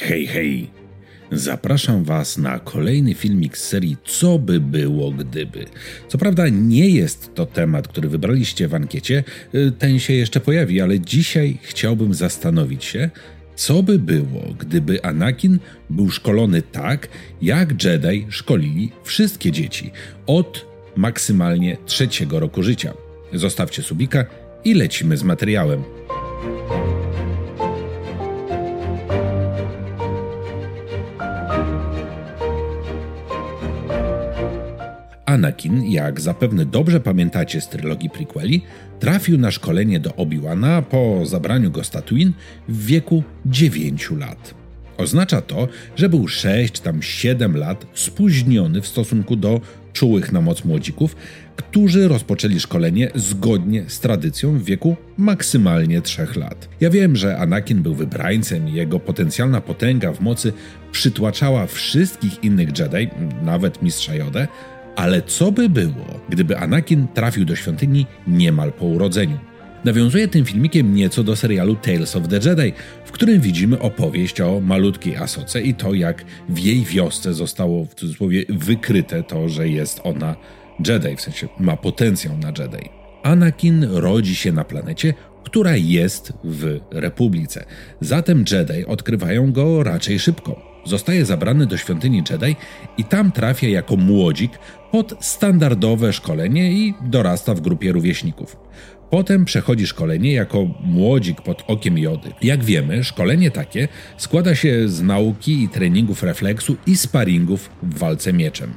Hej, hej! Zapraszam Was na kolejny filmik z serii Co by było gdyby. Co prawda nie jest to temat, który wybraliście w ankiecie, y, ten się jeszcze pojawi, ale dzisiaj chciałbym zastanowić się, co by było, gdyby Anakin był szkolony tak, jak Jedi szkolili wszystkie dzieci od maksymalnie trzeciego roku życia. Zostawcie subika i lecimy z materiałem. Anakin, jak zapewne dobrze pamiętacie z trylogii prequeli, trafił na szkolenie do Obi-Wana po zabraniu go z Tatooine w wieku 9 lat. Oznacza to, że był 6 tam 7 lat spóźniony w stosunku do czułych na moc młodzików, którzy rozpoczęli szkolenie zgodnie z tradycją w wieku maksymalnie 3 lat. Ja wiem, że Anakin był wybrańcem i jego potencjalna potęga w mocy przytłaczała wszystkich innych Jedi, nawet mistrza Jodę, ale co by było, gdyby Anakin trafił do świątyni niemal po urodzeniu? Nawiązuje tym filmikiem nieco do serialu Tales of the Jedi, w którym widzimy opowieść o malutkiej Asoce i to, jak w jej wiosce zostało w cudzysłowie wykryte to, że jest ona Jedi, w sensie ma potencjał na Jedi. Anakin rodzi się na planecie, która jest w Republice. Zatem Jedi odkrywają go raczej szybko. Zostaje zabrany do świątyni Jedi i tam trafia jako młodzik pod standardowe szkolenie i dorasta w grupie rówieśników. Potem przechodzi szkolenie jako młodzik pod okiem Jody. Jak wiemy, szkolenie takie składa się z nauki i treningów refleksu i sparingów w walce mieczem.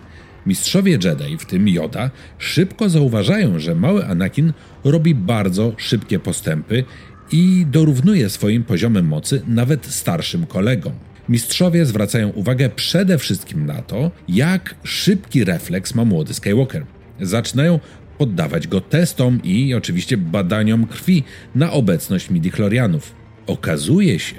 Mistrzowie Jedi, w tym Yoda, szybko zauważają, że mały Anakin robi bardzo szybkie postępy i dorównuje swoim poziomem mocy nawet starszym kolegom. Mistrzowie zwracają uwagę przede wszystkim na to, jak szybki refleks ma młody Skywalker. Zaczynają poddawać go testom i oczywiście badaniom krwi na obecność midichlorianów. Okazuje się,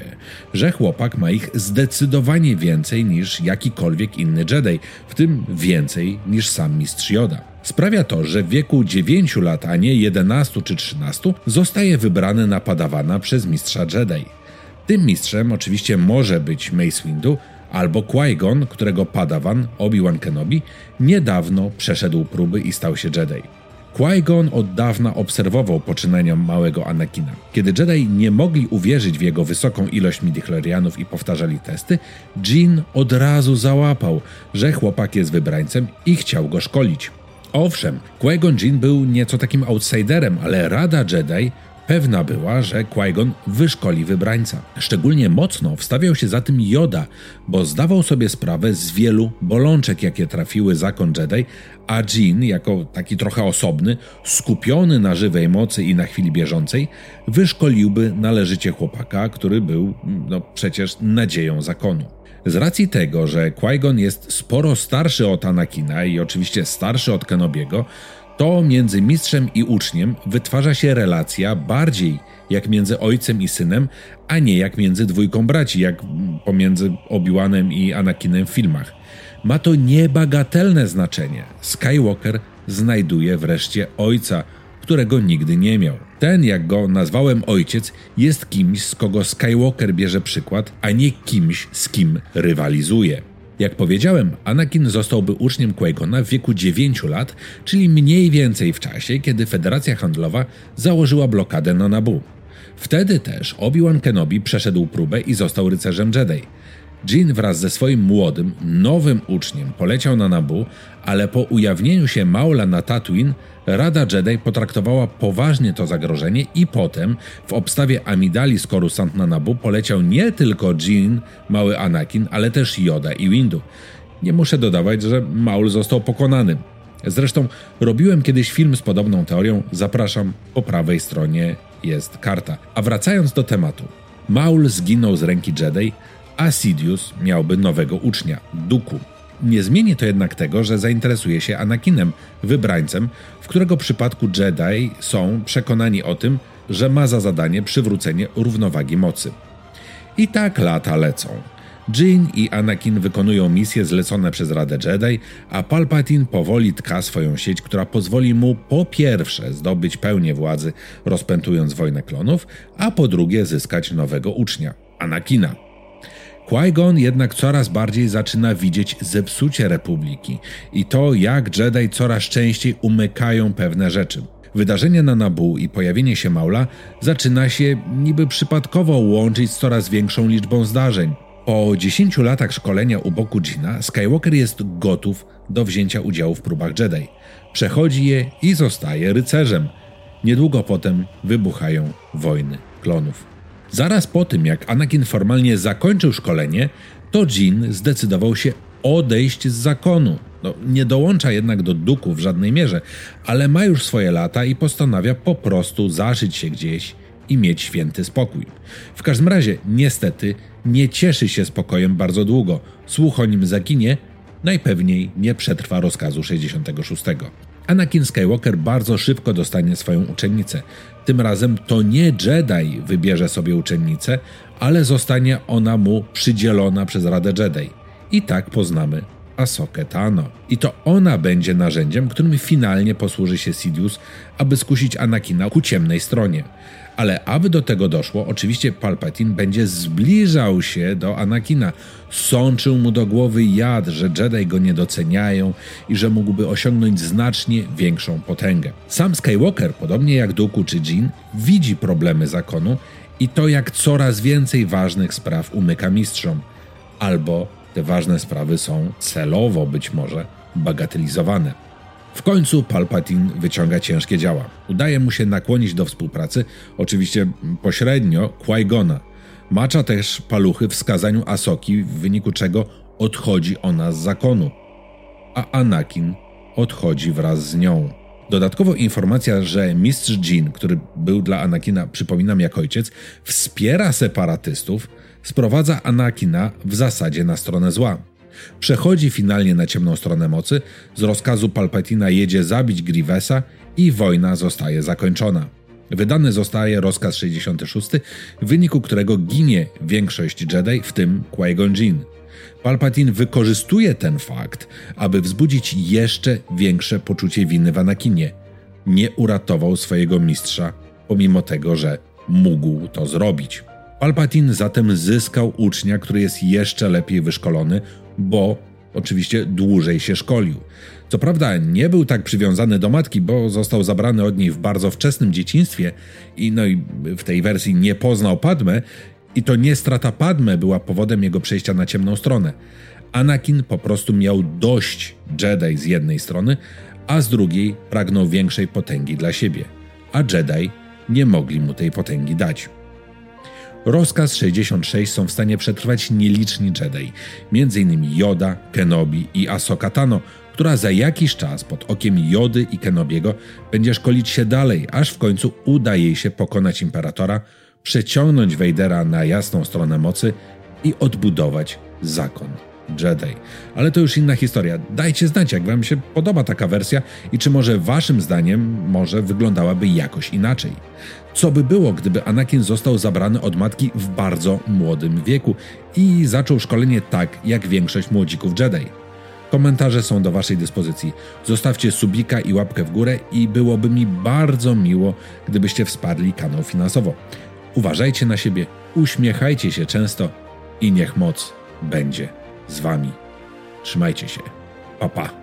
że chłopak ma ich zdecydowanie więcej niż jakikolwiek inny Jedi, w tym więcej niż sam mistrz Yoda. Sprawia to, że w wieku 9 lat, a nie 11 czy 13, zostaje wybrany na padawana przez mistrza Jedi. Tym mistrzem oczywiście może być Mace Windu albo Qui-Gon, którego padawan Obi-Wan Kenobi niedawno przeszedł próby i stał się Jedi. Qui-Gon od dawna obserwował poczynania małego Anakina. Kiedy Jedi nie mogli uwierzyć w jego wysoką ilość midichlorianów i powtarzali testy, Jean od razu załapał, że chłopak jest wybrańcem i chciał go szkolić. Owszem, Qui-Gon był nieco takim outsiderem, ale Rada Jedi Pewna była, że Qui-Gon wyszkoli wybrańca. Szczególnie mocno wstawiał się za tym Yoda, bo zdawał sobie sprawę z wielu bolączek, jakie trafiły zakon Jedi, a Jean, jako taki trochę osobny, skupiony na żywej mocy i na chwili bieżącej, wyszkoliłby należycie chłopaka, który był no, przecież nadzieją zakonu. Z racji tego, że Qui-Gon jest sporo starszy od Anakina i oczywiście starszy od Kenobiego, to między mistrzem i uczniem wytwarza się relacja bardziej jak między ojcem i synem, a nie jak między dwójką braci, jak pomiędzy Obi-Wanem i Anakinem w filmach. Ma to niebagatelne znaczenie. Skywalker znajduje wreszcie ojca, którego nigdy nie miał. Ten, jak go nazwałem ojciec, jest kimś, z kogo Skywalker bierze przykład, a nie kimś, z kim rywalizuje. Jak powiedziałem, Anakin zostałby uczniem Qui-Gona w wieku 9 lat, czyli mniej więcej w czasie, kiedy Federacja Handlowa założyła blokadę na Nabu. Wtedy też Obi-Wan Kenobi przeszedł próbę i został rycerzem Jedi. Jean wraz ze swoim młodym, nowym uczniem poleciał na Nabu, ale po ujawnieniu się Maula na Tatooine Rada Jedi potraktowała poważnie to zagrożenie i potem w obstawie Amidali z na Nabu poleciał nie tylko Jean, mały Anakin, ale też Yoda i Windu. Nie muszę dodawać, że Maul został pokonany. Zresztą robiłem kiedyś film z podobną teorią, zapraszam, po prawej stronie jest karta. A wracając do tematu. Maul zginął z ręki Jedi, a Sidious miałby nowego ucznia, Duku. Nie zmieni to jednak tego, że zainteresuje się Anakinem, wybrańcem, w którego przypadku Jedi są przekonani o tym, że ma za zadanie przywrócenie równowagi mocy. I tak lata lecą. Jean i Anakin wykonują misje zlecone przez Radę Jedi, a Palpatine powoli tka swoją sieć, która pozwoli mu po pierwsze zdobyć pełnię władzy, rozpętując wojnę klonów, a po drugie zyskać nowego ucznia, Anakina. Qui-Gon jednak coraz bardziej zaczyna widzieć zepsucie Republiki i to, jak Jedi coraz częściej umykają pewne rzeczy. Wydarzenie na Nabu i pojawienie się Maula zaczyna się niby przypadkowo łączyć z coraz większą liczbą zdarzeń. Po 10 latach szkolenia u boku Gina, Skywalker jest gotów do wzięcia udziału w próbach Jedi. Przechodzi je i zostaje rycerzem. Niedługo potem wybuchają wojny klonów. Zaraz po tym, jak Anakin formalnie zakończył szkolenie, to Jin zdecydował się odejść z zakonu. No, nie dołącza jednak do duku w żadnej mierze, ale ma już swoje lata i postanawia po prostu zaszyć się gdzieś i mieć święty spokój. W każdym razie, niestety, nie cieszy się spokojem bardzo długo. Słuch o nim zaginie, najpewniej nie przetrwa rozkazu 66. Anakin Skywalker bardzo szybko dostanie swoją uczennicę. Tym razem to nie Jedi wybierze sobie uczennicę, ale zostanie ona mu przydzielona przez Radę Jedi. I tak poznamy Asokę Tano. I to ona będzie narzędziem, którym finalnie posłuży się Sidious, aby skusić Anakina ku ciemnej stronie. Ale aby do tego doszło, oczywiście Palpatine będzie zbliżał się do Anakina, sączył mu do głowy jad, że Jedi go nie doceniają i że mógłby osiągnąć znacznie większą potęgę. Sam Skywalker, podobnie jak Dooku czy Jean, widzi problemy zakonu i to jak coraz więcej ważnych spraw umyka mistrzom. Albo te ważne sprawy są celowo być może bagatelizowane. W końcu Palpatine wyciąga ciężkie działa. Udaje mu się nakłonić do współpracy, oczywiście pośrednio, Qui-Gona. Macza też paluchy w skazaniu Asoki, w wyniku czego odchodzi ona z zakonu. A Anakin odchodzi wraz z nią. Dodatkowo informacja, że mistrz Jin, który był dla Anakina, przypominam, jak ojciec, wspiera separatystów, sprowadza Anakina w zasadzie na stronę zła. Przechodzi finalnie na ciemną stronę mocy, z rozkazu Palpatina jedzie zabić Grievesa i wojna zostaje zakończona. Wydany zostaje rozkaz 66, w wyniku którego ginie większość Jedi, w tym Qui-Gon Jinn. Palpatine wykorzystuje ten fakt, aby wzbudzić jeszcze większe poczucie winy w Anakinie. Nie uratował swojego mistrza, pomimo tego, że mógł to zrobić. Palpatine zatem zyskał ucznia, który jest jeszcze lepiej wyszkolony, bo oczywiście dłużej się szkolił. Co prawda nie był tak przywiązany do matki, bo został zabrany od niej w bardzo wczesnym dzieciństwie i no i w tej wersji nie poznał Padme i to nie strata Padme była powodem jego przejścia na ciemną stronę. Anakin po prostu miał dość Jedi z jednej strony, a z drugiej pragnął większej potęgi dla siebie, a Jedi nie mogli mu tej potęgi dać. Rozkaz 66 są w stanie przetrwać nieliczni Jedi, m.in. Yoda, Kenobi i Ahsoka Tano, która za jakiś czas pod okiem Jody i Kenobiego będzie szkolić się dalej, aż w końcu uda jej się pokonać Imperatora, przeciągnąć Vadera na jasną stronę mocy i odbudować zakon. Jedi. Ale to już inna historia. Dajcie znać, jak Wam się podoba taka wersja i czy może Waszym zdaniem może wyglądałaby jakoś inaczej. Co by było, gdyby Anakin został zabrany od matki w bardzo młodym wieku i zaczął szkolenie tak, jak większość młodzików Jedi? Komentarze są do Waszej dyspozycji. Zostawcie subika i łapkę w górę i byłoby mi bardzo miło, gdybyście wsparli kanał finansowo. Uważajcie na siebie, uśmiechajcie się często i niech moc będzie z Wami. Trzymajcie się. Pa, pa.